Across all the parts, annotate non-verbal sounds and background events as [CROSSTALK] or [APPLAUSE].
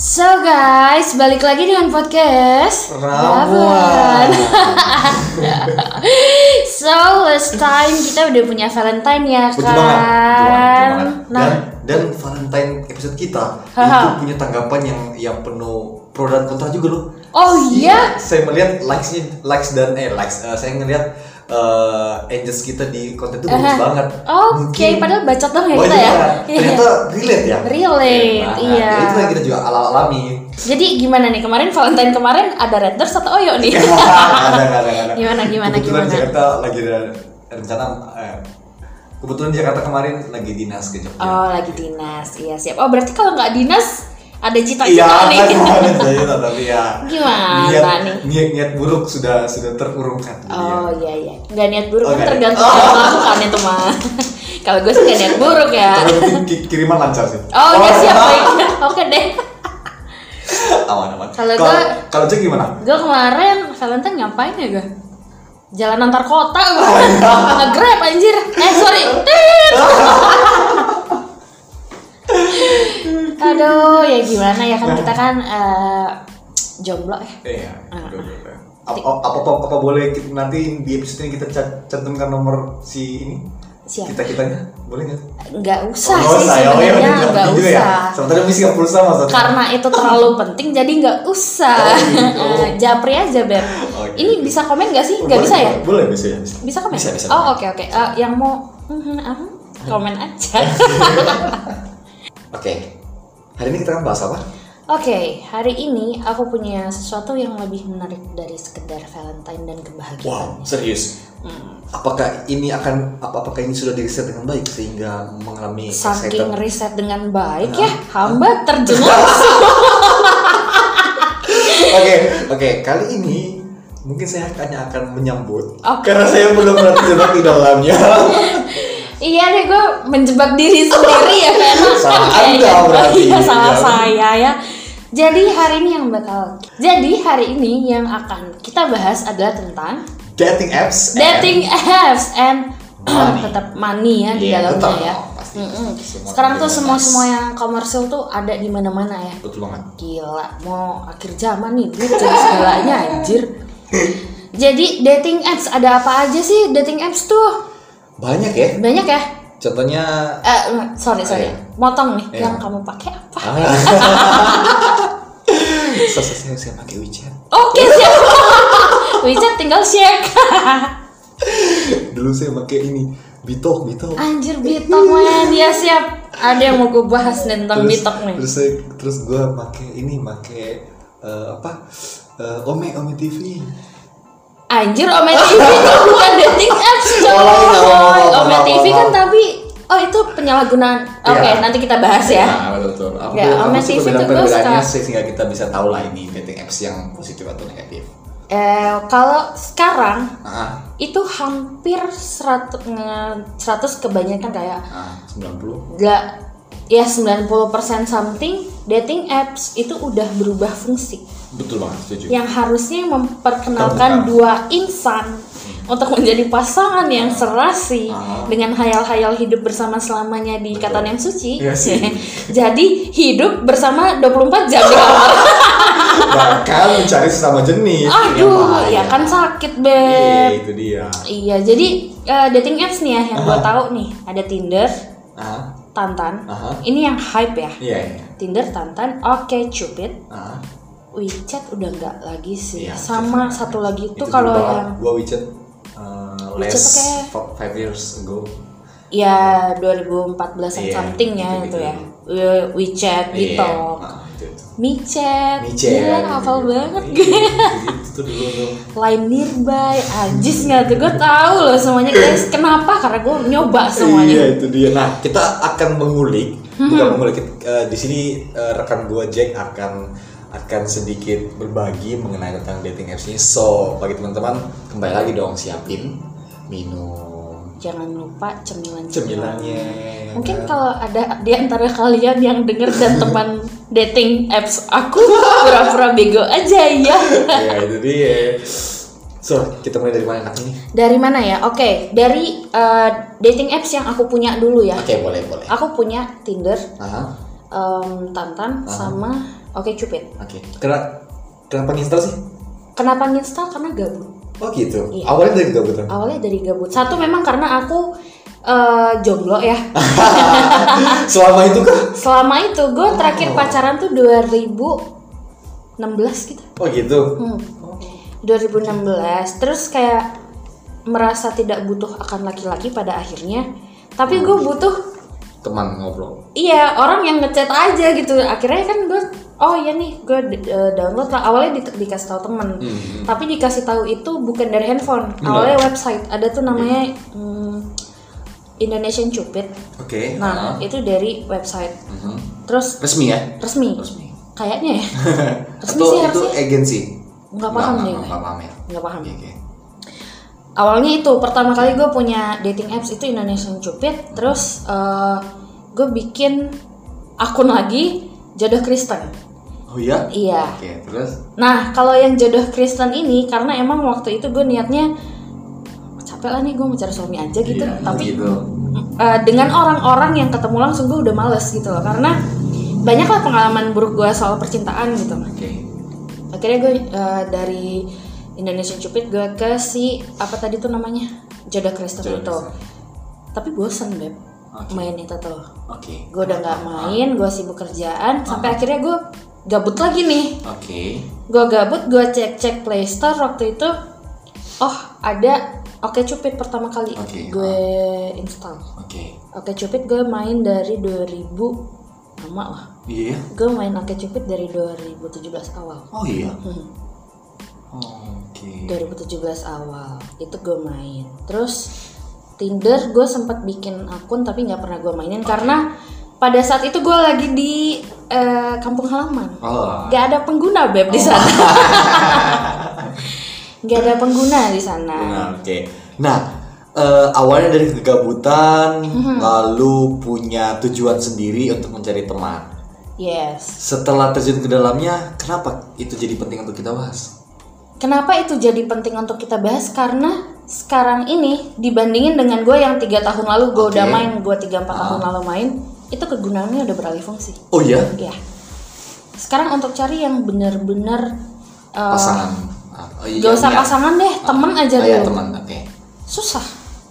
So guys, balik lagi dengan podcast Ramuan. [LAUGHS] so last time kita udah punya Valentine ya Betul kan? banget, betul banget. Nah, Dan, dan Valentine episode kita itu punya tanggapan yang yang penuh pro dan kontra juga loh. oh iya, Saya melihat likes-nya, likes dan eh likes. eh, saya ngelihat eh angels kita di konten itu bagus Aha. banget. Oke, padahal bacot dong ya Oh, kita ya. iya. Ternyata relate ya. Relate, Nah, iya. ya Itu yang kita juga ala alami. Jadi gimana nih kemarin Valentine kemarin ada Renders atau Oyo nih? Ada, ada, ada. Gimana, gimana, Kebetulan gimana? Jakarta lagi ada rencana. Eh, kebetulan Jakarta kemarin lagi dinas ke Jogja. Oh lagi dinas, iya siap. Oh berarti kalau nggak dinas ada Iya, cita-cita nih. kan kemarin saya tapi ya. Gimana niat, nih? Niat, niat buruk sudah sudah terurungkan. Oh ya. iya iya, nggak niat buruk Oh, kan tergantung yang melakukan itu mah. [LAUGHS] Kalau gue sih nggak niat buruk ya. Tapi kiriman lancar sih. Oh ya siap baik. [LAUGHS] Oke deh. aman aman. Kalau gua- kalau Jack gimana? Gue kemarin Valentine ngapain ya gue? Jalan antar kota gue. Oh, iya. [LAUGHS] Nge-grab anjir. Eh sorry. Aduh ya gimana ya kan kita kan eh, jomblo ya. Iya. Ah. betul, betul. Apa, apa, apa, apa boleh kita- nanti di episode ini kita ca- cantumkan nomor si ini? Siapa? Kita kitanya boleh nggak? Nggak usah Oh, sih oh, iya, sebenarnya bener, nggak gitu usah. Ya. Sementara misi nggak pulsa maksudnya. karena itu terlalu penting jadi nggak usah Oh, gitu. Eh, [LAUGHS] japri aja Beb Oke. ini bisa komen nggak sih Oh, nggak bisa ya Boleh, bisa ya. Bisa, bisa komen Bisa, bisa. oh oke oke Eh, yang mau mhm, ah, komen aja [LAUGHS] [LAUGHS] Oke. Hari ini kita akan bahas apa? oke hari ini aku punya sesuatu yang lebih menarik dari sekedar Valentine dan Wow, kebahagiaan serius. Hmm. Apakah ini akan apa apakah ini sudah diriset dengan baik sehingga mengalami saking riset dengan baik ya hamba langsung Oke, oke. Kali ini mungkin saya hanya akan menyambut Oke. karena saya belum pernah terjebak di dalamnya. [LAUGHS] Iya deh gue menjebak diri sendiri ya karena Salah Anda berarti. Iya salah Iya. saya ya. Jadi hari ini yang bakal Jadi hari ini yang akan kita bahas adalah tentang Dating apps. and- dating apps and [CLEARS THROAT] Money. tetap money ya di Iya, dalamnya tetap ya. pasti. Mm-mm. Semua Sekarang tuh semua semua yang komersil tuh ada di mana-mana ya. Betul banget. Gila, mau akhir zaman nih duit jadi segalanya anjir. [LAUGHS] Jadi dating apps ada apa aja sih dating apps tuh? Banyak ya. Banyak ya? Contohnya Eh, sorry sorry, Iya. motong nih. Iya. Yang kamu pakai apa? [LAUGHS] saya, saya, saya pakai WeChat. Oke siap. [LAUGHS] WeChat tinggal share. [LAUGHS] Dulu saya pakai ini Bitok, Bitok. Anjir bitok men, ya siap. Ada yang mau gue bahas nih tentang bitok nih. Terus saya terus gue pakai ini pakai eh, apa? Eh, Ome Ome TV. Anjir Ome TV itu bukan dating apps [LAUGHS] coy. Oh, iya, Ome TV kan tapi oh itu penyalahgunaan. Oke Iya. nanti kita bahas ya. Nah, betul betul. Apa, Ya, Ome sih perbedaannya sehingga kita bisa tahu lah ini dating apps yang positif atau negatif. Eh kalau sekarang Ah, itu hampir 100 nge- 100 kebanyakan kayak ah 90. nggak ya 90% something dating apps itu udah berubah fungsi. Betul banget, setuju. yang harusnya memperkenalkan Terbuka. dua insan untuk menjadi pasangan yang serasi Ah. dengan hayal-hayal hidup bersama selamanya di ikatan yang suci. Iya sih. [LAUGHS] Jadi hidup bersama 24 jam di [LAUGHS] kamar. Bahkan mencari sesama jenis. Aduh, bahaya. ya kan sakit, Iya, Beb. itu dia. Iya, jadi eh, dating apps nih ya yang gue tahu nih, ada Tinder, Ah, Tantan. Aha. Ini yang hype ya. iya, iya. Tinder, Tantan, Oke Cupid, Ah, WeChat udah nggak lagi sih. Iya, Sama WeChat. satu lagi itu tuh kalau yang gua WeChat uh, WeChat less kayak- five years ago. Ya 2014 an Iya, something ya gitu-gitu. itu ya. We- WeChat, Iya, Bitok, ah, itu, itu. MiChat, Micet. Gila hafal banget Iya, gue. Gitu tuh dulu tuh. Line nearby, anjis nggak tuh gue tahu loh semuanya guys. Kenapa? Karena gue nyoba Iya semuanya. itu dia. Nah kita akan mengulik, bukan mengulik. eh, di sini eh, rekan gua Jack akan akan sedikit berbagi mengenai tentang dating apps ini. So bagi teman-teman kembali lagi dong siapin minum Jangan lupa cemilan cemilannya. Mungkin kan? kalau ada di antara kalian yang denger dan [LAUGHS] teman dating apps aku pura-pura bego aja ya. ya itu dia. So kita mulai dari mana ini? Dari mana ya? Oke, dari eh, dating apps yang aku punya dulu ya. Oke boleh boleh. Aku punya Tinder, Aha. em, Tantan, sama Oke Cupid. Oke. Kenapa kenapa install sih? Kenapa nginstal? Karena gabut. Oh gitu. Iya. Awalnya dari kegabutan. Awalnya dari gabut. Satu memang karena aku eh, jomblo ya. [LAUGHS] Selama itu kah? Selama itu gue terakhir pacaran tuh 2016 gitu. Oh gitu. Hmm. 2016. Terus kayak merasa tidak butuh akan laki-laki pada akhirnya. Tapi gue butuh Teman ngobrol. iya orang yang ngechat aja gitu. Akhirnya kan gue oh iya nih gue eh, download lah. Awalnya di- dikasih tahu temen. Hmm. Tapi dikasih tahu itu bukan dari handphone. Awalnya website. Ada tuh namanya hmm, Indonesian Cupid. Oke. Nah, itu dari website. Mhm. Terus Resmi ya? resmi. Resmi. Kayaknya ya. [LAUGHS] resmi Atau sih itu harusnya. agensi? Nggak paham deh. nggak, paham ya. Nggak paham. Oke, oke. Awalnya itu pertama kali gue punya dating apps itu Indonesian Cupid. Terus gue bikin akun lagi jodoh Kristen. Oh iya? Iya. Oke, terus? Nah kalau yang jodoh Kristen ini karena emang waktu itu gue niatnya capek lah nih gue mau cari suami aja gitu. Iya, Tapi gitu. eh, dengan orang-orang yang ketemu langsung gue udah males gitu loh karena banyak lah pengalaman buruk gue soal percintaan gitu. Oke. akhirnya gue eh, dari Indonesian Cupid gue ke si apa tadi tuh namanya jodoh Kristen itu tapi bosen beb Oke. main itu tuh Oke. gue udah nggak main gue sibuk kerjaan sampai akhirnya gue gabut lagi nih Oke. gue gabut gue cek cek Play Store waktu itu oh ada Oke Cupid pertama kali Oke, gue install Oke. Oke Cupid gue main dari 2000 lama lah Iya. gue main Oke Cupid dari 2017 awal Oh iya. Hmm. Oke. 2017 awal itu gue main terus Tinder gue sempat bikin akun tapi nggak pernah gue mainin karena pada saat itu gue lagi di eh, kampung halaman Oh. nggak ada pengguna beb di sana [LAUGHS] nggak ada pengguna di sana Nah, oke. Nah, eh, awalnya dari kegabutan, Mhm. lalu punya tujuan sendiri untuk mencari teman. yes Setelah terjun ke dalamnya, kenapa itu jadi penting untuk kita bahas? kenapa itu jadi penting untuk kita bahas karena sekarang ini dibandingin dengan gue yang tiga tahun lalu gue Oke. udah main gue tiga empat tahun lalu main itu kegunaannya udah beralih fungsi Oh iya, Iya. Sekarang untuk cari yang benar-benar uh, pasangan. Ah, oh iya, gak usah niat. pasangan deh, temen aja Oh iya, teman. Oke. Susah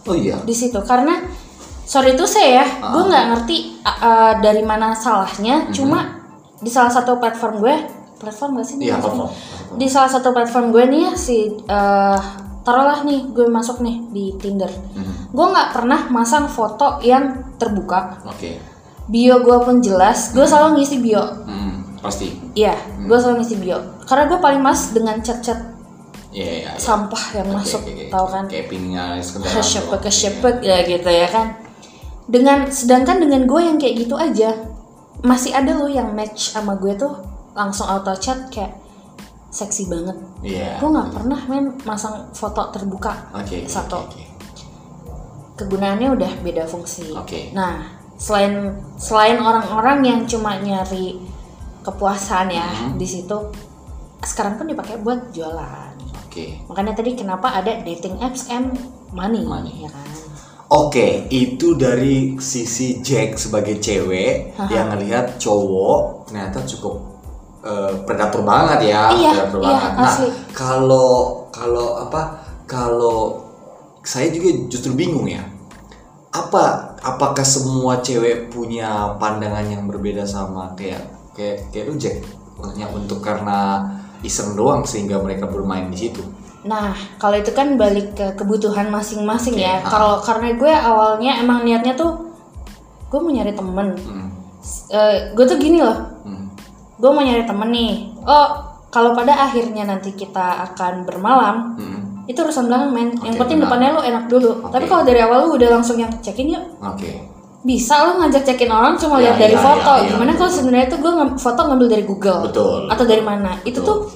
Oh iya. di situ karena sorry itu saya ya, gue nggak ngerti uh, uh, dari mana salahnya. Cuma di salah satu platform gue, platform gak sih? Iya, platform. Di salah satu platform gue nih ya si uh, taruhlah nih gue masuk nih di Tinder. Mhm. Gue nggak pernah masang foto yang terbuka. Oke. Bio gue pun jelas, gue selalu ngisi bio. Hmm, pasti. Iya, gue selalu ngisi bio. Karena gue paling mas dengan chat-chat Iya, iya. iya. sampah yang Oke, masuk, oke, oke. tau kan? Kayak sekedar. Kesyepek kesyepek ya gitu ya kan. Dengan sedangkan dengan gue yang kayak gitu aja, masih ada loh yang match sama gue tuh langsung auto chat kayak seksi banget. Iya. Gue nggak pernah men masang foto terbuka oke, satu. oke, oke. Kegunaannya udah beda fungsi. Oke. Nah, selain selain orang-orang yang cuma nyari kepuasan ya Hmm. di situ, sekarang pun dipakai buat jualan. Oke. Makanya tadi kenapa ada dating apps and money, Money. ya kan? Oke, itu dari sisi Jack sebagai cewek yang ngelihat cowok ternyata cukup eh, predator banget ya, Iya, predator iya, banget. Nah, kalau kalau apa? Kalau saya juga justru bingung ya. Apa apakah semua cewek punya pandangan yang berbeda sama kayak kayak kayak lu Jack? Maksudnya untuk karena iseng doang sehingga mereka bermain di situ. Nah, kalau itu kan balik ke kebutuhan masing-masing Oke, ya. ah. Kalau karena gue awalnya emang niatnya tuh gue mau nyari temen. Hmm. Eh, gue tuh gini loh, Hmm. gue mau nyari temen nih. Oh, kalau pada akhirnya nanti kita akan bermalam, Hmm. itu urusan belakang men. Yang Oke, penting benar. depannya lu enak dulu. Oke. Tapi kalau dari awal lu udah langsung yang cekin yuk, Oke. Bisa lo ngajak cekin orang cuma Ya, lihat dari ya, foto. ya, ya. Gimana kalau sebenarnya tuh gue foto ngambil dari Google Betul. atau dari mana? Itu tuh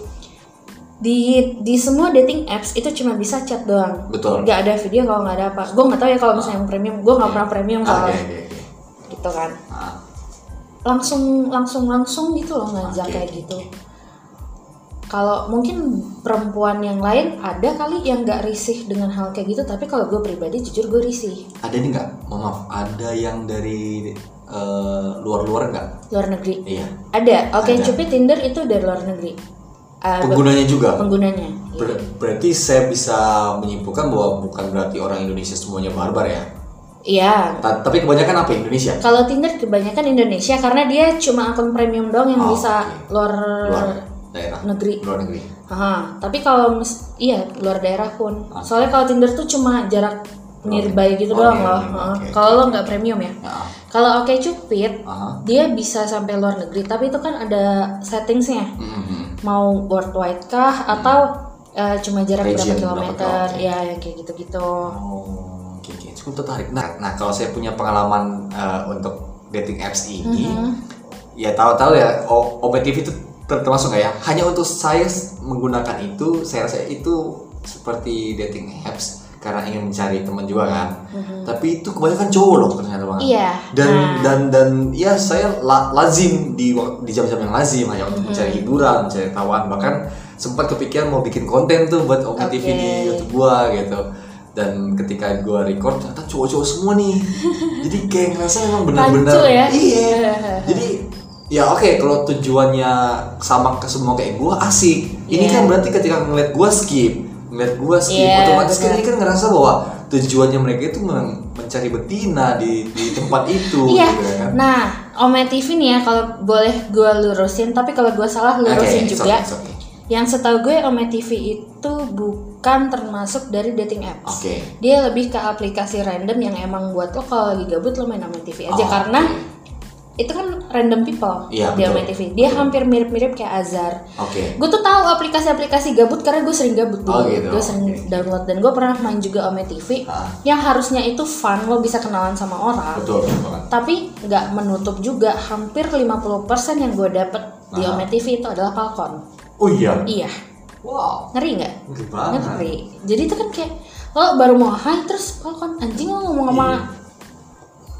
di di semua dating apps itu cuma bisa chat doang. Betul. Gak ada video kalau nggak ada apa. Gue nggak tahu ya kalau misalnya yang premium. Gue nggak pernah premium soalnya. oke, oke. Gitu kan. Ah, Langsung langsung langsung gitu loh ngajak Oke, kayak gitu. Kalau mungkin perempuan yang lain ada kali yang nggak risih dengan hal kayak gitu. Tapi kalau gue pribadi jujur gue risih. ada nih nggak? Maaf, ada yang dari eh, luar-luar nggak luar negeri iya ada oke Ada. cupid tinder itu dari luar negeri be- penggunanya juga penggunanya Ber- berarti saya bisa menyimpulkan bahwa bukan berarti orang Indonesia semuanya barbar ya iya Ta- tapi kebanyakan apa Indonesia kalau tinder kebanyakan Indonesia karena dia cuma akun premium doang yang Oh, bisa oke. luar, luar daerah negeri luar negeri Aha, tapi kalau mis- iya luar daerah pun. Ah. Soalnya kalau Tinder tuh cuma jarak nearby gitu Oh, doang nearby, loh. oke. Kalau lo nggak premium ya. nah, Kalau Oke Cupid, aha. dia bisa sampai luar negeri, tapi itu kan ada settingsnya. Mhm. Mau worldwide kah atau eh, cuma jarak Region berapa kilometer? Ya, yang kayak gitu-gitu. Oh, oke oke, cukup tertarik. Nah, nah kalau saya punya pengalaman eh, untuk dating apps ini, Mhm. ya tahu-tahu ya, O- OPTV itu termasuk nggak ya? Hanya untuk saya menggunakan itu, saya rasa itu seperti dating apps karena ingin mencari teman juga kan. Tapi itu kebanyakan cowok loh ternyata banget. Iya. Dan nah, dan dan ya saya la- lazim di di jam-jam yang lazim hanya untuk mencari hiburan, mencari tawaran bahkan sempat kepikiran mau bikin konten tuh buat OPTV di Oke. YouTube gua gitu. Dan ketika gua record ternyata cowok-cowok semua nih. [LAUGHS] Jadi kayak ngerasa memang benar-benar ya? iya. [LAUGHS] Jadi ya oke kalau tujuannya sama ke semua kayak gua asik. Ini Iya. kan berarti ketika ngeliat gua skip, ngeliat gua skip Iya, otomatis kan ini kan ngerasa bahwa tujuannya mereka itu men- mencari betina di di tempat itu Iya. gitu kan. Nah, Ome TV nih ya kalau boleh gue lurusin, tapi kalau gue salah lurusin it's juga. okay, it's okay. Yang setahu gue Ome TV itu bukan termasuk dari dating apps. Oke. Dia lebih ke aplikasi random yang emang buat lo kalau lagi gabut lo main Ome TV aja Oh, karena oke. Itu kan random people Iya, di betul. Ome TV. Dia hampir mirip-mirip kayak Azar. Oke. Gue tuh tahu aplikasi-aplikasi gabut karena gue sering gabut dulu. Oh, gitu. Gue sering Oke. download dan gue pernah main juga Ome TV. Ah. Yang harusnya itu fun lo bisa kenalan sama orang Betul, betul tapi nggak menutup juga hampir 50% yang gue dapet di Aha. Ome TV itu adalah Falcon Oh iya. iya Wow. ngeri nggak Ngeri banget. ngeri jadi itu kan kayak lo baru mau hai terus Falcon anjing lo ngomong sama Iya.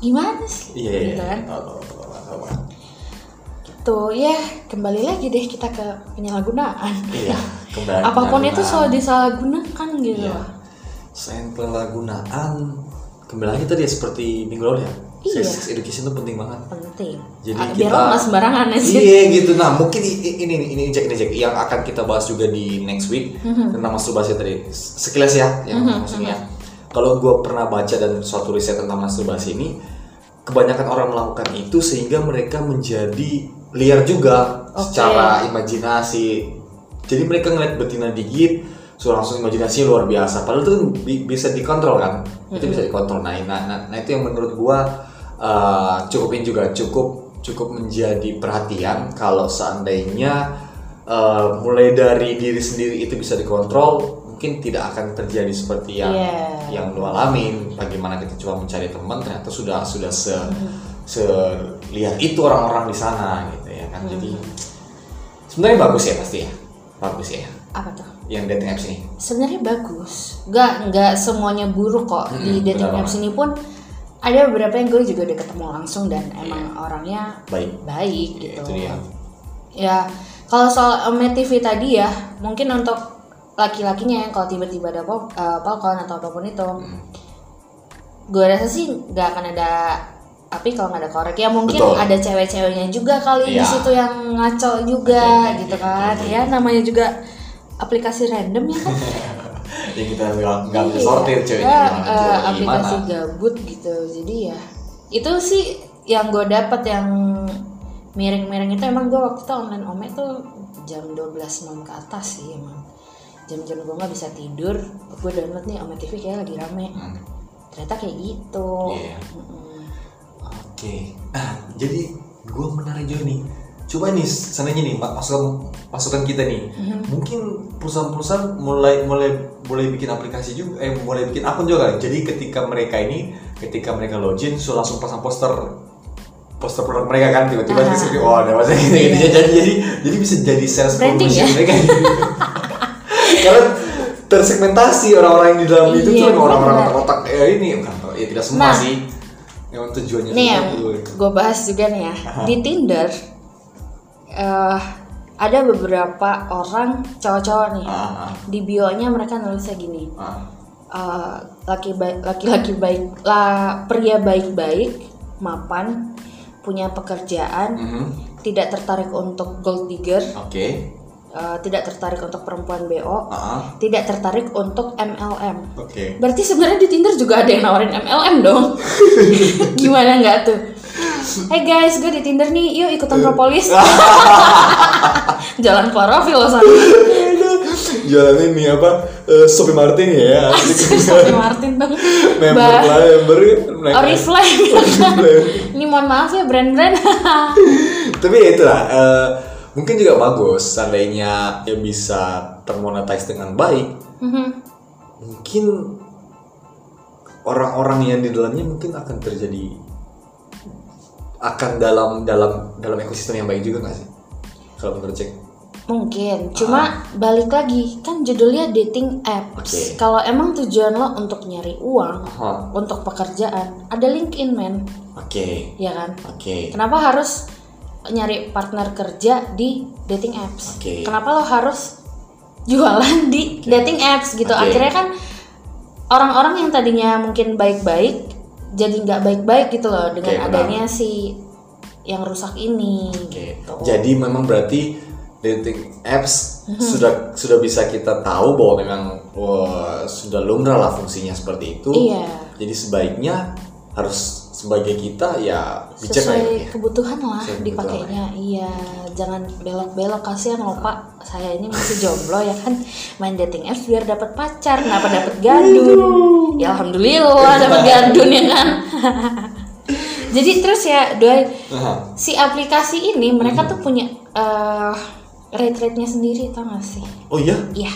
gimana sih Iya, iya. gitu kan tuh ya kembali lagi deh kita ke penyalahgunaan Iya, kembali. [LAUGHS] apa pun itu soal disalahgunakan gitu Iya. Selain penyalahgunaan, kembali lagi tadi ya seperti minggu lalu ya. Iya. Sex education itu penting banget. penting Jadi biar kita- nggak sembarangan aja Iya gitu. Nah mungkin ini nih, ini Jack ini Jack yang akan kita bahas juga di next week Mhm. tentang masturbasi tadi. Sekilas ya, yang maksudnya. Kalau gue pernah baca dan suatu riset tentang masturbasi ini, kebanyakan orang melakukan itu sehingga mereka menjadi liar juga Oke. secara imajinasi. Jadi mereka ngeliat betina digit, so langsung imajinasinya luar biasa. Padahal itu bi- bisa dikontrol kan, itu bisa dikontrol. Nah, nah, nah, nah itu yang menurut gua uh, cukup ini juga cukup cukup menjadi perhatian kalau seandainya uh, mulai dari diri sendiri itu bisa dikontrol, mungkin tidak akan terjadi seperti yang Iya. yang lu alamin. Bagaimana kita coba mencari teman, ternyata sudah sudah se selihat itu orang-orang di sana gitu ya kan. Jadi sebenarnya bagus ya pasti ya, bagus ya apa tuh yang dating apps ini. sebenarnya bagus nggak nggak semuanya buruk kok di Mm-mm, dating benar apps ini pun ada beberapa yang gue juga udah ketemu langsung dan emang orangnya Baik. baik Ya, gitu itu dia. ya kalau soal Ome TV tadi ya mungkin untuk laki-lakinya yang kalau tiba-tiba ada pol- eh, Falcon atau apa pun itu Hmm. gue rasa sih nggak akan ada api kalau nggak ada korek ya mungkin Betul. ada cewek-ceweknya juga kali di Iya. situ yang ngaco juga Betul, gitu kan ya namanya juga aplikasi random ya kan [LAUGHS] Ya kita nggak bisa sortir ceweknya ya, gimana. aplikasi gabut gitu jadi ya itu sih yang gue dapat yang miring-miring itu emang gue waktu itu online ome tuh jam 12 malam ke atas sih emang jam-jam gue nggak bisa tidur gue download nih ome TV kayak lagi rame Hmm. ternyata kayak gitu Iya. Mm-mm. Oke, nah jadi gue menarik juga nih. Coba nih, seandainya nih masukan masukan kita nih, Mhm. mungkin perusahaan-perusahaan mulai mulai mulai bikin aplikasi juga, eh mulai bikin akun juga. kali. Jadi ketika mereka ini, ketika mereka login, so langsung pasang poster poster produk mereka kan tiba-tiba Ah. di sini, oh ada masa gitu. Iya. jadi jadi jadi bisa jadi sales promotion ya? mereka. [LAUGHS] Karena tersegmentasi orang-orang yang di dalam itu Iya, tuh orang-orang otak ya ini bukan ya tidak semua Nah. sih. Yang tujuannya nih yang gue bahas juga nih ya. Di Tinder eh, ada beberapa orang cowok-cowok nih. Ah, ah, di bio-nya mereka nulisnya gini. Eh, laki baik laki-laki baik lah pria baik-baik mapan punya pekerjaan Mhm. tidak tertarik untuk gold digger. Oke. Eh, tidak tertarik untuk perempuan bo Ah, tidak tertarik untuk MLM Oke. berarti sebenarnya di Tinder juga ada yang nawarin MLM dong. [LAUGHS] Gimana nggak tuh? Hey guys, gue di Tinder nih, yuk ikutan propolis. [LAUGHS] Jalan klorofil loh sana [LAUGHS] Jualan ini apa? Eh, Sophie Martin ya. asik. Sophie Martin dong member lah, member. Oriflame Ini mohon maaf ya brand-brand. Tapi ya itulah, eh, mungkin juga bagus seandainya dia bisa termonetize dengan baik. Mhm. Mungkin orang-orang yang di dalamnya mungkin akan terjadi akan dalam dalam dalam ekosistem yang baik juga nggak sih? Kalau menurut cek. Mungkin, cuma balik lagi kan judulnya dating apps. Oke. Kalau emang tujuan lo untuk nyari uang, Aha. untuk pekerjaan, ada LinkedIn men, Oke. ya kan? Oke. Kenapa harus nyari partner kerja di dating apps? Oke. Kenapa lo harus jualan di dating apps gitu? Oke. Akhirnya kan orang-orang yang tadinya mungkin baik-baik jadi nggak baik-baik gitu loh dengan benar. adanya si yang rusak ini. Oke. Gitu. Jadi memang berarti dating apps Mhm. sudah sudah bisa kita tahu bahwa memang wah, sudah lumrah lah fungsinya seperti itu. Iya. Jadi sebaiknya harus sebagai kita ya bijak lah sesuai ya. kebutuhan lah Sesuai kebutuhan dipakainya. iya jangan belok-belok kasihan loh pak. Saya ini masih jomblo ya kan? Main dating apps biar dapat pacar kenapa dapat gadun ya alhamdulillah dapat gadun ya kan? [LAUGHS] Jadi terus ya doi Aha. si aplikasi ini mereka tuh punya eh rate rate-nya sendiri tau gak sih? Oh iya? iya.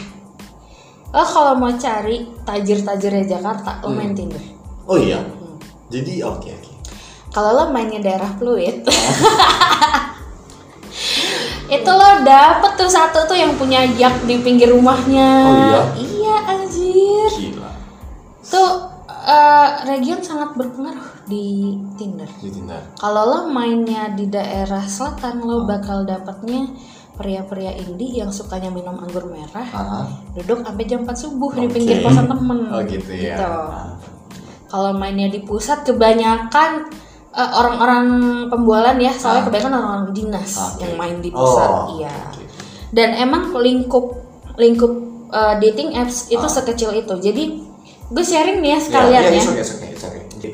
Lo kalau mau cari tajir-tajirnya Jakarta lo main Tinder. Oh iya. Jadi oke oke. Kalau lo mainnya daerah fluid, [LAUGHS] itu lo dapet tuh satu tuh yang punya yak di pinggir rumahnya. Oh iya? Iya anjir. Gila. Tuh eh, region sangat berpengaruh di Tinder. Di Tinder. Kalau lo mainnya di daerah selatan, lo bakal dapetnya pria-pria indie yang sukanya minum anggur merah, Aha. duduk sampai jam 4 subuh di Oke. pinggir kosan temen. Oh gitu ya. Gitu. Ah. Kalau mainnya di pusat kebanyakan eh, orang-orang pembualan ya, soalnya Ah. kebanyakan orang-orang dinas Oke. yang main di pusat, Oh, iya. Dan emang lingkup lingkup eh, dating apps itu Ah. sekecil itu. Jadi gue sharing nih ya Ya, sekalian ya, ya. it's okay, it's okay, okay.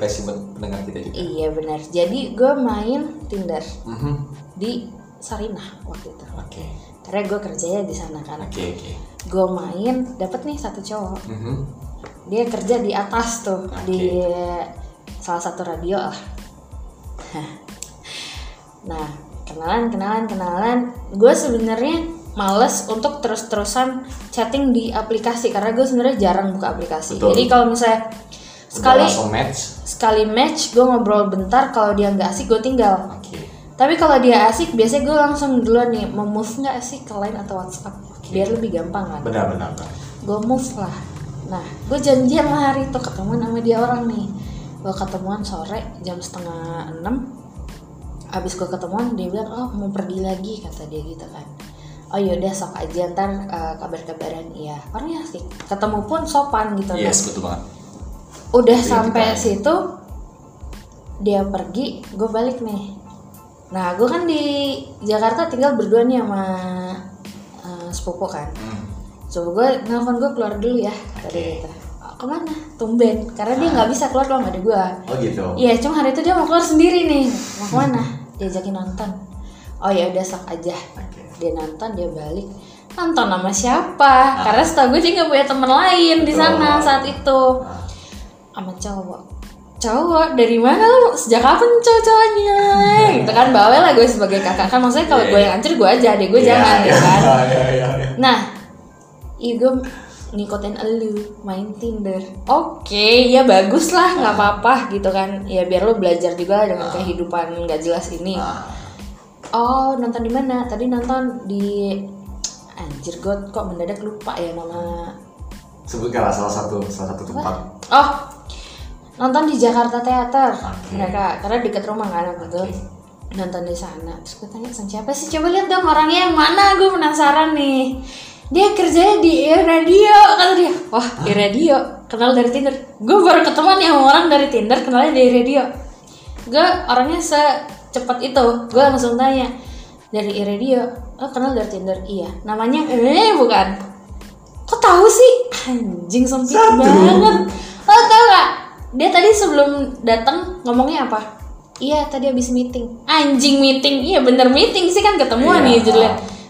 Pendengar kita juga. Iya benar. Jadi gue main Tinder Mhm. di Sarinah waktu itu. Oke. Karena gue kerjanya di sana kan. Oke oke. Gue main, dapet nih satu cowok. Mhm. Dia kerja di atas tuh Oke. di salah satu radio lah. [LAUGHS] nah, kenalan, kenalan, kenalan. Gue sebenarnya males untuk terus-terusan chatting di aplikasi karena gue sebenarnya jarang buka aplikasi. Betul. Jadi kalau misalnya sekali match. sekali match gue ngobrol bentar kalau dia nggak asik gue tinggal. Oke. Tapi kalau dia asik biasanya gue langsung duluan nih mau move nggak sih ke line atau WhatsApp biar lebih gampang kan. Benar benar. benar. gue move lah nah gue janjian lah hari itu ketemuan sama dia orang nih. Gue ketemuan sore jam setengah enam. Abis gue ketemuan dia bilang oh mau pergi lagi kata dia gitu kan. Oh yaudah sok aja ntar uh, kabar-kabaran. Iya orangnya asik. Ketemu pun sopan gitu Yes Nah, betul banget. udah Iya, sampai kita- situ dia pergi gue balik nih. Nah gue kan di Jakarta tinggal berdua nih sama uh, sepupu kan. Hmm. Coba gue nelfon gue keluar dulu ya tadi gitu "Oh, ke mana? Tumben karena dia nggak bisa keluar doang ada gue Oh gitu. iya cuma hari itu dia mau keluar sendiri nih. Mau ke mana? Diajakin nonton. Oh ya udah sok aja. Oke. dia nonton dia balik. Nonton sama siapa? Karena setahu gue dia nggak punya temen lain di sana saat itu. Nah, sama cowok. Cowok dari mana lu? Sejak kapan cowok-cowoknya? Gitu kan bawel lah gue sebagai kakak. Kan maksudnya kalau Iya, gue iya. yang hancur gue aja deh gue iya, jangan ya iya, kan. iya, iya, iya. Nah, iya gue ngikutin elu main Tinder. Oke, ya bagus lah, nggak apa-apa gitu kan. Ya biar lo belajar juga dengan kehidupan nggak jelas ini. Nah, Oh, nonton di mana? Tadi nonton di anjir gue kok mendadak lupa ya nama. sebutkanlah salah satu salah satu tempat. Oh, nonton di Jakarta Theater. Oke. Mereka karena deket rumah kan aku tuh. Oke. Nonton di sana. Terus gue tanya sama siapa sih? Coba lihat dong orangnya yang mana? Gue penasaran nih. Dia kerjanya di radio kata dia. Wah, di radio. Kenal dari Tinder. Gue baru ketemu nih sama orang dari Tinder, kenalnya dari radio. Gue orangnya se cepet itu gue langsung tanya dari iradio? Oh kenal dari tinder? Iya. Namanya eh bukan. Kok tahu sih? Anjing sempit banget. Oh tau gak dia tadi sebelum datang ngomongnya apa? Iya tadi habis meeting. Anjing meeting. Iya bener meeting sih kan ketemuan Iya. nih jadi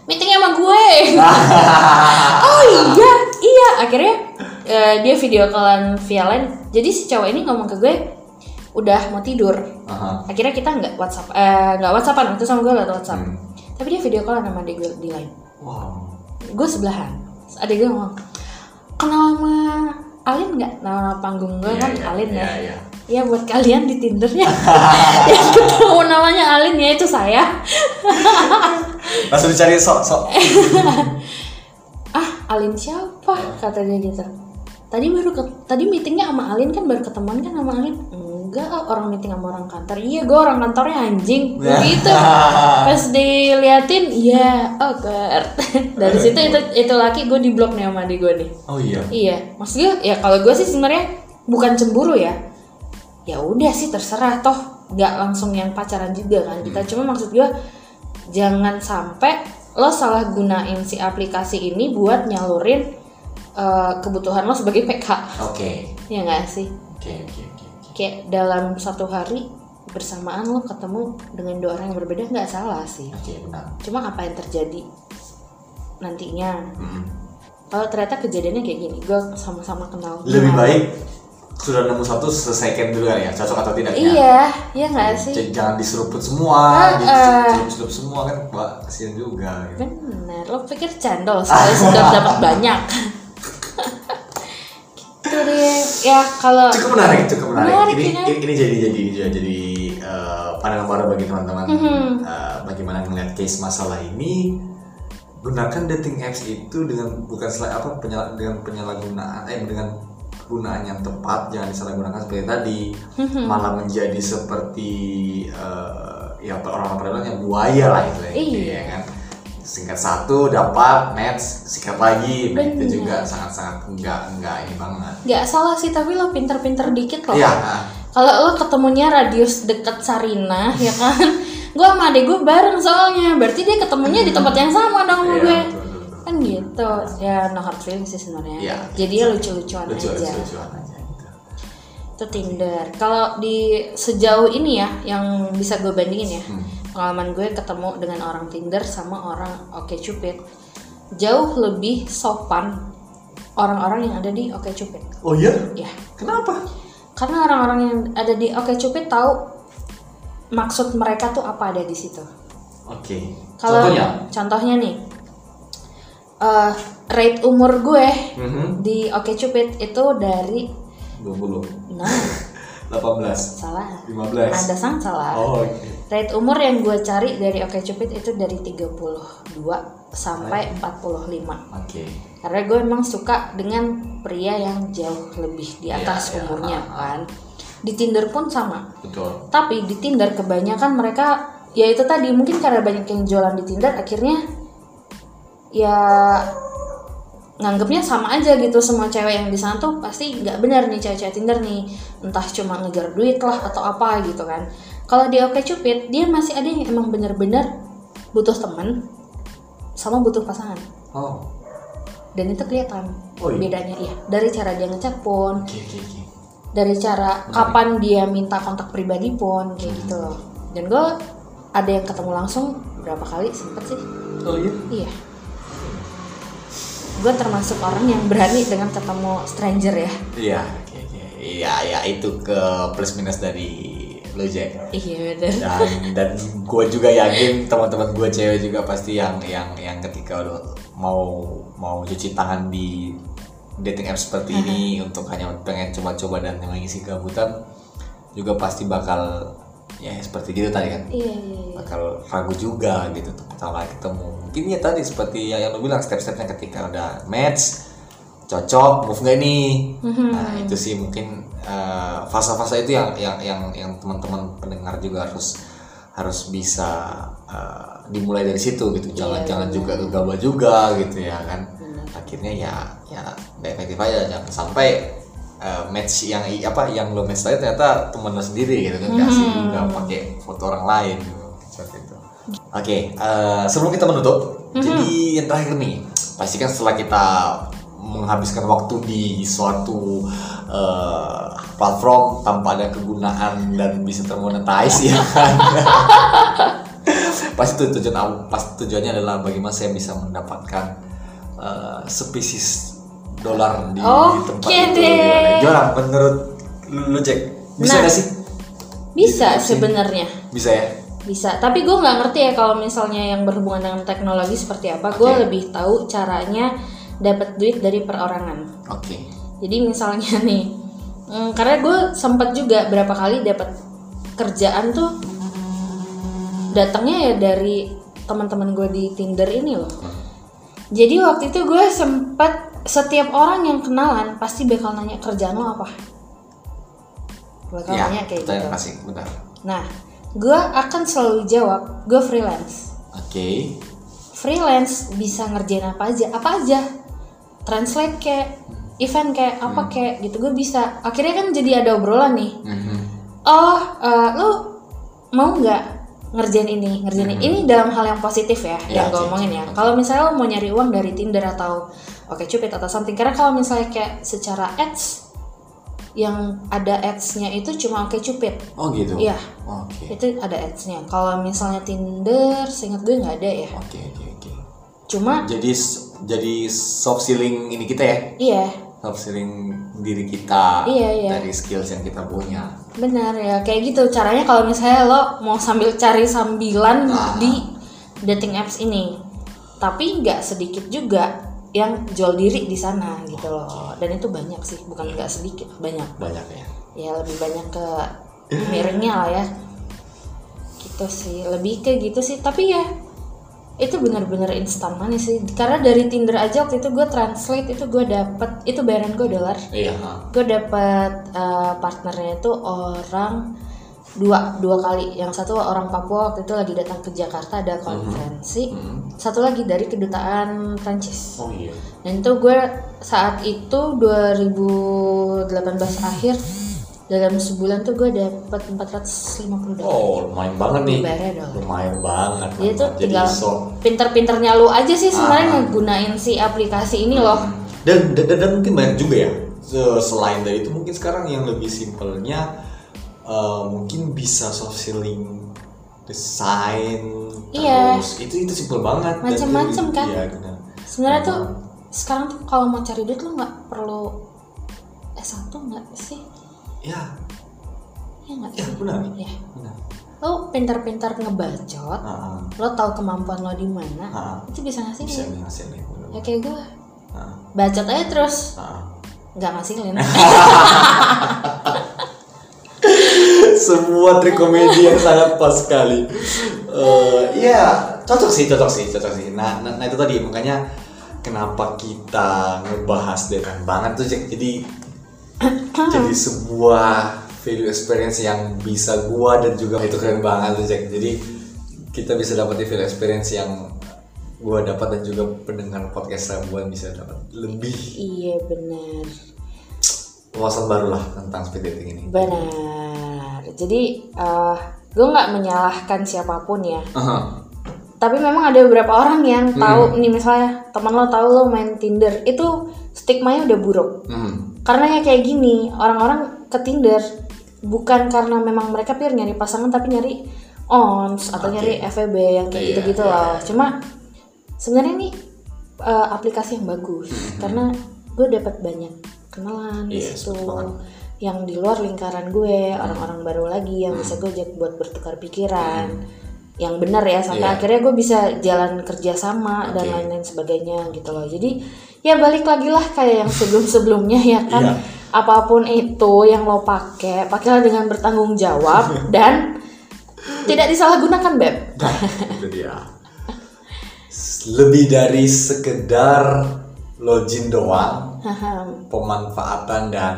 meetingnya sama gue. [LAUGHS] Oh iya iya. Akhirnya eh, dia video callan via line. Jadi si cowok ini ngomong ke gue udah mau tidur. Aha. akhirnya kita nggak WhatsApp eh nggak WhatsAppan. Itu sama gue lewat WhatsApp. Hmm. tapi dia video call sama adik gue di line. Wow. gue sebelahan. Adik gue ngomong kenal sama Alin nggak? Nama panggung gue Iya, kan iya, Alin ya. Iya, iya. ya buat kalian di Tinder ya [LAUGHS] [LAUGHS] yang ketemu namanya Alin ya itu saya Langsung dicari sok sok. [LAUGHS] ah Alin siapa? Kata dia gitu. Tadi baru ke- tadi meetingnya sama Alin kan? Baru ketemuan kan sama Alin? Enggak orang meeting sama orang kantor. Iya gue orang kantornya anjing. Begitu [LAUGHS] pas diliatin iya oh God. [LAUGHS] dari situ itu itu laki gue di blok nih sama adik gue nih. Oh iya. iya. Maksudnya ya kalau gue sih sebenarnya bukan cemburu ya. Ya udah sih terserah toh. Nggak langsung yang pacaran juga kan. Kita cuma maksud gue jangan sampai lo salah gunain si aplikasi ini buat nyalurin eh, kebutuhan lo sebagai PK Oke. ya nggak sih Oke oke oke. kayak dalam satu hari bersamaan lo ketemu dengan dua orang yang berbeda nggak salah sih Oke benar. cuma apa yang terjadi nantinya Mm. kalau ternyata kejadiannya kayak gini gue sama-sama kenal Lebih baik sudah nemu satu selesaikan dulu kan ya cocok atau tidaknya. iya iya nggak sih J- Jangan diseruput semua, Ah, dicelup semua kan, Mbak kasihan juga. Gitu. bener lo pikir cendol sekali sudah [LAUGHS] dapat banyak gitu deh ya kalau Cukup menarik, cukup menarik. Menarik, ini, ya ini ini jadi jadi jadi, jadi eh, pandangan baru bagi teman-teman. Mhm. eh, bagaimana melihat case masalah ini? Gunakan dating apps itu dengan bukan selain apa penyala, dengan penyalahgunaan, eh dengan penggunaan yang tepat, jangan disalahgunakan seperti tadi, Mhm. malah menjadi seperti eh, ya pada bilang yang buaya lah itu Iya. ya kan. Singkat satu dapat match, sikat lagi, nah, itu Bener. juga sangat-sangat enggak enggak ini banget. nggak salah sih tapi lo pinter-pinter dikit loh Iya. kalau lo ketemunya radius deket Sarina ya kan [LAUGHS] gue sama adek gue bareng soalnya berarti dia ketemunya di tempat yang sama dong sama Iya, gue betul, betul, gitu ya no hard feelings sih sebenarnya Iya. jadi ya lucu-lucuan lucu aja lucu aja gitu. itu Tinder kalau di sejauh ini ya yang bisa gue bandingin ya Hmm. pengalaman gue ketemu dengan orang Tinder sama orang Oke Cupid jauh lebih sopan orang-orang yang ada di Oke Cupid Oh iya? ya Kenapa? karena orang-orang yang ada di Oke Cupid tahu maksud mereka tuh apa ada di situ Oke. kalau Contohnya? contohnya nih eh, rate umur gue Mhm. di Oke Cupid itu dari 20 nah 18 salah. 15 ada sang salah. Oh oke. Rate umur yang gue cari dari OkCupid itu dari 32 sampai 45. Oke. Karena gue emang suka dengan pria yang jauh lebih di atas Iya, iya, umurnya ah, ah. kan. Di Tinder pun sama. Betul. Tapi di Tinder kebanyakan mereka ya itu tadi mungkin karena banyak yang jualan di Tinder akhirnya ya nganggapnya sama aja gitu semua cewek yang di sana tuh pasti nggak benar nih cewek-cewek Tinder nih entah cuma ngejar duit lah atau apa gitu kan. Kalau di OkCupid dia masih ada yang emang bener-bener butuh temen sama butuh pasangan. Oh. Dan itu kelihatan Oh, iya. bedanya iya. Dari cara dia ngechat pun Oke oke oke. dari cara kapan dia minta kontak pribadi pun kayak gitu. Loh dan gue ada yang ketemu langsung berapa kali sempet sih. Oh iya? iya gue termasuk orang yang berani dengan ketemu stranger ya. Iya Iya ya itu ke plus minus dari lo Jack. Iya bener. Dan dan gue juga yakin teman-teman gue cewek juga pasti yang yang yang ketika udah mau mau cuci tangan di dating app seperti ini untuk hanya pengen coba-coba dan mengisi kegabutan juga pasti bakal ya seperti gitu tadi kan. Iya iya iya. Bakal ragu juga gitu untuk kali ketemu. Mungkin ya tadi seperti yang, yang lo bilang step-stepnya ketika udah match cocok move gak nih? Nah itu sih mungkin eh, fase-fase itu yang yang yang yang teman-teman pendengar juga harus harus bisa eh, dimulai dari situ gitu. Jangan jangan juga gegabah juga gitu ya kan. Akhirnya ya ya efektif aja jangan sampai eh, match yang apa yang lo match tadi ternyata temen lo sendiri gitu kan kasih nggak pakai foto orang lain gitu seperti itu oke eh, sebelum kita menutup jadi yang terakhir nih pastikan setelah kita menghabiskan waktu di suatu eh, platform tanpa ada kegunaan dan bisa termonetize ya kan? [LAUGHS] Pasti tu- tujuan pasti tujuannya adalah bagaimana saya bisa mendapatkan eh, spesies dolar di, di tempat itu deh. gimana? Menurut lu, Jack bisa Nah. gak sih Bisa sebenarnya. bisa ya Bisa, tapi gue nggak ngerti ya kalau misalnya yang berhubungan dengan teknologi seperti apa. Gue Oke. lebih tahu caranya dapat duit dari perorangan. oke Jadi misalnya [LAUGHS] nih, mm, karena gue sempat juga berapa kali dapat kerjaan tuh datangnya ya dari teman-teman gue di Tinder ini loh. Jadi waktu itu gue sempat setiap orang yang kenalan pasti bakal nanya kerjaan lo apa. Bakal ya nanya kayak gitu. kasih benar Nah, gue akan selalu jawab gue freelance. oke Freelance bisa ngerjain apa aja, apa aja. Translate kayak, event kayak, apa kayak gitu gue bisa. Akhirnya kan jadi ada obrolan nih. Mhm. Oh, eh, lu mau nggak ngerjain ini, ngerjain ini? Ini dalam hal yang positif ya, Ya, yang gue omongin ya. Kalau misalnya lo mau nyari uang dari Tinder atau Oke Cupid atau something, karena kalau misalnya kayak secara ads yang ada ads-nya itu cuma Oke Cupid. oh gitu? Iya. oke. Itu ada ads-nya. Kalau misalnya Tinder seingat gue nggak ada ya. Oke oke oke. Cuma jadi jadi soft selling ini kita ya? Iya. Soft selling diri kita Iya, iya. dari skills yang kita punya. Benar ya kayak gitu. Caranya kalau misalnya lo mau sambil cari sambilan Ah. di dating apps ini. Tapi nggak sedikit juga yang jual diri di sana gitu loh. Dan itu banyak sih bukan nggak sedikit banyak. Banyak ya. Ya lebih banyak ke miringnya lah ya. Gitu sih lebih ke gitu sih. Tapi ya itu benar-benar instan money sih. Karena dari Tinder aja waktu itu gue translate itu gue dapet itu bayaran gue dolar. Iya gue dapet eh, partnernya itu orang dua dua kali yang satu orang Papua waktu itu lagi datang ke Jakarta ada konferensi satu lagi dari kedutaan Prancis oh iya dan itu gue saat itu 2018 akhir dalam sebulan tuh gue dapet 450 dolar. Oh, lumayan banget nih. Dong. Lumayan banget. Jadi tuh tinggal pinter-pinternya lu aja sih sebenarnya Ah. ngegunain si aplikasi ini loh. dan, dan dan mungkin banyak juga ya. Se- Selain dari itu mungkin sekarang yang lebih simpelnya eh, mungkin bisa soft selling desain Iya. terus itu itu simpel banget dari- kan? Iya, benar. Sebenarnya tuh sekarang tuh kalau mau cari duit lu nggak perlu S1 nggak sih? Ya, Ya nggak ya sih? benar. Ya. Benar. Lo pintar-pintar ngebacot, Ah, ah, lo tahu kemampuan lo di mana, ah. itu bisa ngasih bisa nih hasilnya. Ya kayak gue, Ah, bacot aja terus, nggak ngasilin. [LAUGHS] Sebuah trik komedi yang sangat pas sekali. Eh, Iya, cocok sih, cocok sih, cocok sih. Nah, nah, nah itu tadi makanya kenapa kita ngebahas dengan banget tuh. Jadi jadi sebuah value experience yang bisa gua dan juga itu keren banget tuh Jack. Jadi kita bisa dapat value experience yang gua dapat dan juga pendengar podcast gua bisa dapat lebih iya benar. wawasan baru lah tentang speed dating ini. Benar. Jadi eh gue nggak menyalahkan siapa pun ya. Aha. Tapi memang ada beberapa orang yang tahu nih misalnya teman lo tahu lo main Tinder itu stigmanya udah buruk. Hmm. Karena ya kayak gini orang-orang ke Tinder bukan karena memang mereka pure nyari pasangan tapi nyari ons atau Oke. nyari FVB yang kayak Iya, gitu-gitu iya, loh. Cuma sebenarnya ini eh, aplikasi yang bagus karena gue dapat banyak kenalan di Iya, situ. Yang di luar lingkaran gue orang-orang baru lagi yang bisa gue ajak buat bertukar pikiran. Yang benar ya sampai Iya. akhirnya gue bisa jalan kerja sama dan lain-lain sebagainya gitu loh. Jadi ya balik lagi lah kayak yang sebelum-sebelumnya ya [LAUGHS] kan. Iya. apa pun itu yang lo pakai pakailah dengan bertanggung jawab [LAUGHS] dan tidak disalahgunakan beb. Nah, itu dia. Lebih dari sekedar login doang, [LAUGHS] pemanfaatan dan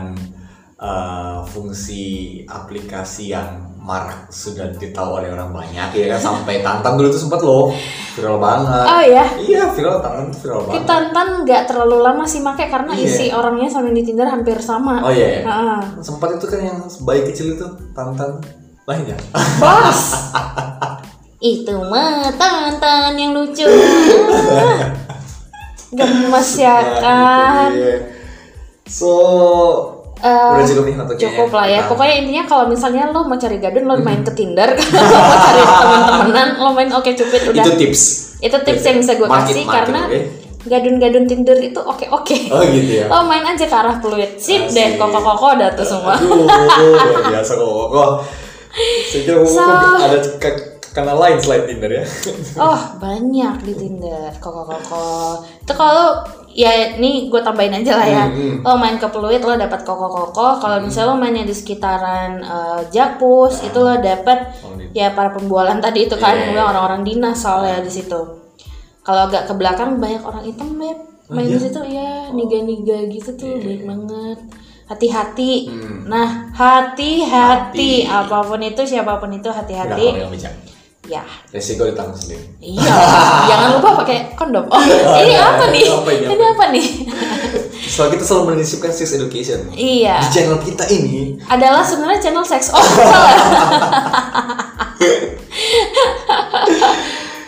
uh, fungsi aplikasi yang marak sudah ditahu oleh orang banyak ya kan sampai Tantan dulu tuh sempat loh viral banget. Oh ya. Iya viral Tantan tuh viral banget. Tantan nggak terlalu lama sih make karena Iya. isi orangnya sama di Tinder hampir sama. Oh iya. iya. Ah. Sempat itu kan yang bayi kecil itu Tantan lain ya. Bos. [LAUGHS] Itu mah Tantan yang lucu. [LAUGHS] Gemes ya kan. Iya. So Udah cukup nih untuk cukup kayaknya. lah ya Nah, pokoknya intinya kalau misalnya lo mau cari gadun lo main ke Tinder [LAUGHS] [LAUGHS] kalau mau cari teman-temanan lo main oke cupid udah Itu tips. itu tips yang bisa gue kasih market, karena gadun-gadun Tinder itu oke oke Oh gitu ya. lo main aja ke arah peluit sip deh Asik. koko koko ada tuh semua Aduh, [LAUGHS] biasa kok. Kok saya kira So- ada kanal lain selain Tinder ya. oh banyak di Tinder koko koko itu kalau ya nih gue tambahin aja lah ya. Hmm, lo main ke peluit lo dapat koko koko kalau misalnya lo mainnya di sekitaran eh, Jakpus itu lo dapat Oh, ya para pembualan tadi itu kan Iya, yang bilang orang-orang dinas soalnya di situ. Kalau agak ke belakang banyak orang hitam beb. Oh, main iya? di situ ya niga-niga gitu tuh baik banget. Hati-hati. Hmm. nah hati-hati. Hati. apa pun itu siapa pun itu hati-hati. Ya Resiko ditanggung sendiri. iya [LAUGHS] jangan lupa pakai kondom oh ini iya, apa nih apa ini, apa ini apa nih So kita selalu menyisipkan sex education. iya Di channel kita ini adalah sebenarnya channel seks oh salah.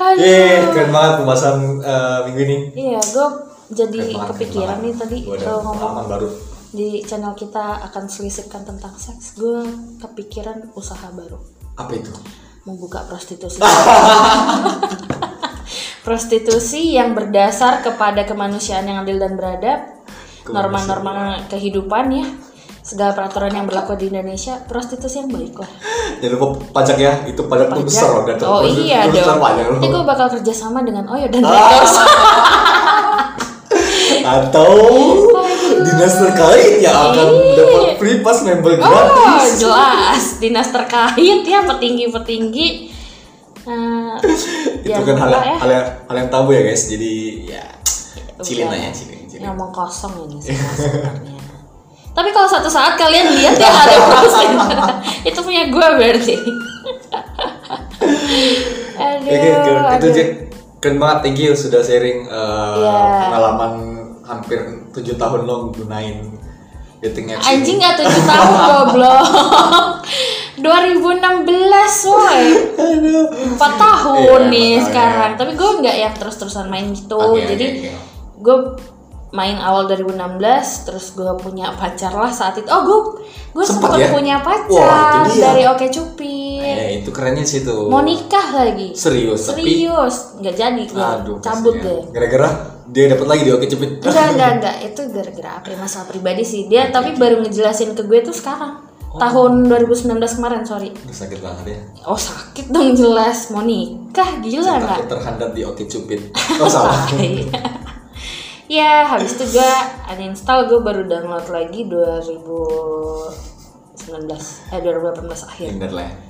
[LAUGHS] Yeay, keren banget pembahasan eh, minggu ini. Iya, gue jadi Keren banget, kepikiran nih tadi kalau ngomong baru. di channel kita akan selisihkan tentang seks. Gue kepikiran usaha baru, Apa itu? Membuka prostitusi. [LAUGHS] prostitusi yang berdasar kepada kemanusiaan yang adil dan beradab, norma-norma kehidupan ya, segala peraturan yang berlaku di Indonesia, prostitusi yang baik lah. Jangan lupa pajak ya, itu pajak tuh besar loh. dan Oh iya dong. Nanti gue bakal kerjasama dengan Oyo dan. [LAUGHS] Records. Atau dinas terkait yang akan Iya. dapat free pass member Oh gratis. jelas dinas terkait ya petinggi-petinggi. Nah, itu jangan kan hal, ya. hal, yang, hal yang tabu ya guys jadi ya cilin Udah. aja cilin cilin ngomong kosong ini sebenarnya. Tapi kalau satu saat kalian lihat ya ada [LAUGHS] proses itu punya gue berarti. aduh, Oke, oke, itu. Jack keren banget thank you sudah sharing uh, Iya. pengalaman hampir tujuh tahun lo gunain dating apps. Anjing gak tujuh tahun goblok. 2016 woy 4 tahun Iya, nih empat tahun, sekarang. ya. Tapi gue nggak yang terus-terusan main gitu. Oke, Jadi oke. gue main awal 2016 Terus gue punya pacar lah saat itu. Oh gue gue sempet ya? punya Wah, pacar dia. Dari Oke Cupid. Eh, itu kerennya sih tuh. Mau nikah lagi? Serius Serius. Nggak jadi gue cabut deh. Gara-gara dia dapat lagi di oke cepet Enggak, [LAUGHS] enggak, enggak. Itu gara-gara apa ya, masalah pribadi sih. Dia tapi baru ngejelasin ke gue tuh sekarang. Oh. Tahun 2019 kemarin, sorry. Aduh, sakit banget ya Oh sakit dong jelas. Mau nikah, gila nggak? takut terhandap di oke cupid [LAUGHS] oh salah [LAUGHS] ya, habis itu gue uninstall, gue baru download lagi 2019, eh 2018 akhir. Tinder lah.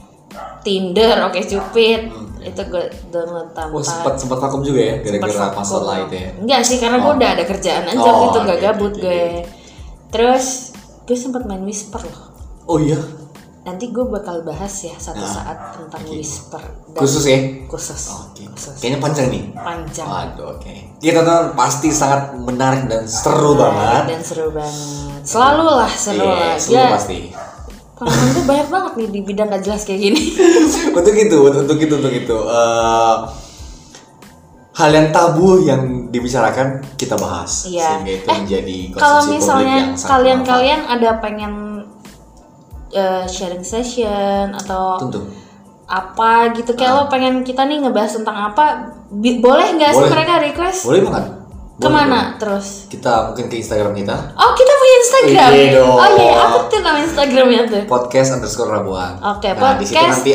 Tinder, oke cupid. Itu gue download tanpa Wah sempat sempat vakum juga ya gara-gara masalah vakum. itu ya. Enggak sih karena gue Oh. udah ada kerjaan aja Oh, gitu gak oke, gabut oke, gue. Terus gue sempat main whisper loh. Oh iya. Nanti gue bakal bahas ya satu Nah, saat tentang whisper. Dan Khusus ya. Khusus. Oke. Khusus. Kayaknya panjang nih. Panjang. Waduh, oke. Kita tonton pasti sangat menarik dan seru banget. Dan seru banget. Selalu lah seru Iya, lah. seru Ya, pasti. Pengalaman gue banyak banget nih di bidang gak jelas kayak gini. [LAUGHS] untuk itu, untuk itu, untuk itu. Eh, hal yang tabu yang dibicarakan kita bahas. Iya. sehingga itu Eh, menjadi Kalau konsumsi publik misalnya kalian-kalian ada pengen eh, sharing session atau tentu. apa gitu kayak lo pengen kita nih ngebahas tentang apa boleh nggak sih mereka request? Boleh banget ke mana boleh. terus kita mungkin ke Instagram kita oh kita punya Instagram Iya dong. oh iya apa tuh nama Instagramnya tuh podcast underscore rabuan Oke, nah, di situ podcast. nanti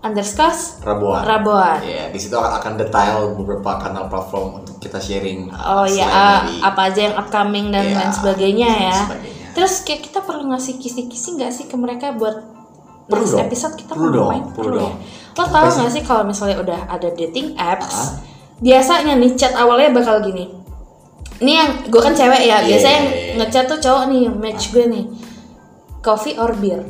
underscore rabuan Raboan Iya, di situ akan, akan detail beberapa kanal platform untuk kita sharing. oh iya dari- apa aja yang upcoming dan Iya, lain sebagainya dan ya sebagainya. terus kayak kita perlu ngasih kisi-kisi nggak sih ke mereka buat Perlu next dong. episode kita Perlu mau dong, ngapain perlu ya dong. lo tau nggak sih kalau misalnya udah ada dating apps Ah. Biasanya nih chat awalnya bakal gini ini yang gue kan cewek ya Iya, biasanya yang iya, iya. ngechat tuh cowok nih match gue nih coffee or beer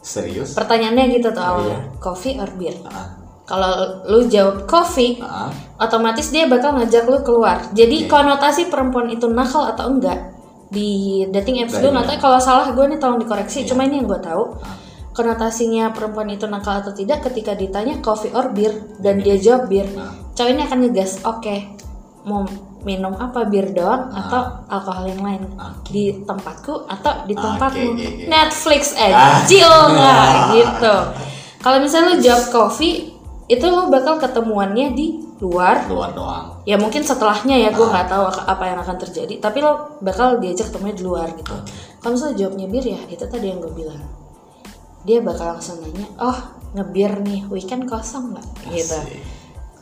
Serius? Pertanyaannya gitu tuh awalnya. iya. Coffee or beer? Ah, Kalau lu jawab coffee, ah. otomatis dia bakal ngajak lu keluar. Jadi Oke. konotasi perempuan itu nakal atau enggak di dating apps gue Dari- nggak tahu kalau salah gue nih tolong dikoreksi. Iya. Cuma ini yang gue tahu konotasinya perempuan itu nakal atau tidak ketika ditanya coffee or beer dan dia jawab beer, Ah. cowok ini akan ngegas. Oke, mau minum apa bir doang Ah. atau alkohol yang lain Oke. di tempatku atau di tempatmu oke, oke. Netflix and Ah. chill [LAUGHS] nggak gitu kalau misalnya lu jawab coffee itu lu bakal ketemuannya di luar Luar doang. ya mungkin setelahnya ya gue Ah. nggak tahu apa yang akan terjadi tapi lo bakal diajak ketemunya di luar gitu kalau misalnya jawabnya bir ya itu tadi yang gue bilang dia bakal langsung nanya oh ngebir nih weekend kosong nggak gitu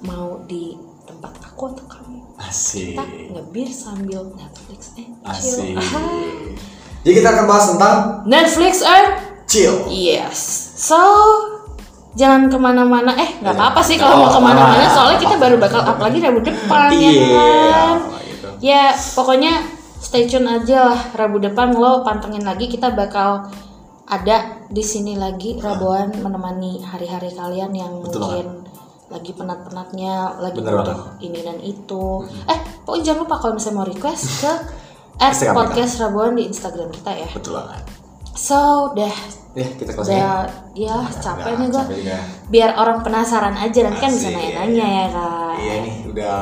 mau di tempat aku atau kamu Asik. kita ngebir sambil Netflix and Asik. chill. Jadi kita akan bahas tentang Netflix and chill. yes so jangan ke mana-mana eh nggak Iya. apa-apa sih kalau mau Oh, ke mana-mana ah. soalnya kita baru bakal up lagi Rabu depan ya Iya. kan gitu. ya pokoknya stay tune aja lah Rabu depan lo pantengin lagi kita bakal ada di sini lagi Rabuan menemani hari-hari kalian yang Betul mungkin lagi penat-penatnya lagi Bener butuh ini dan itu. Eh pokoknya jangan lupa kalau misalnya mau request ke [LAUGHS] at podcast Rabuan di Instagram kita ya. Betul banget. so udah Ya, kita closing. udah ya capek capek juga. biar orang penasaran aja nanti kan bisa nanya-nanya ya kan Iya nih, udah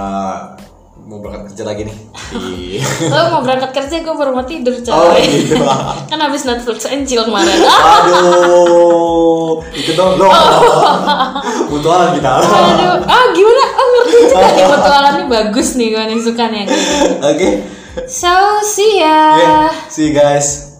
mau berangkat kerja lagi nih. Di lo mau berangkat kerja gue baru mau tidur coy Oh gitu. kan habis Netflix and chill kemarin Aduh, ikut dong dong. [LAUGHS] Mutualan kita. aduh ah gimana oh ngerti juga nih petualannya bagus nih gue nih suka nih. Oke. so see ya Yeah, see you guys.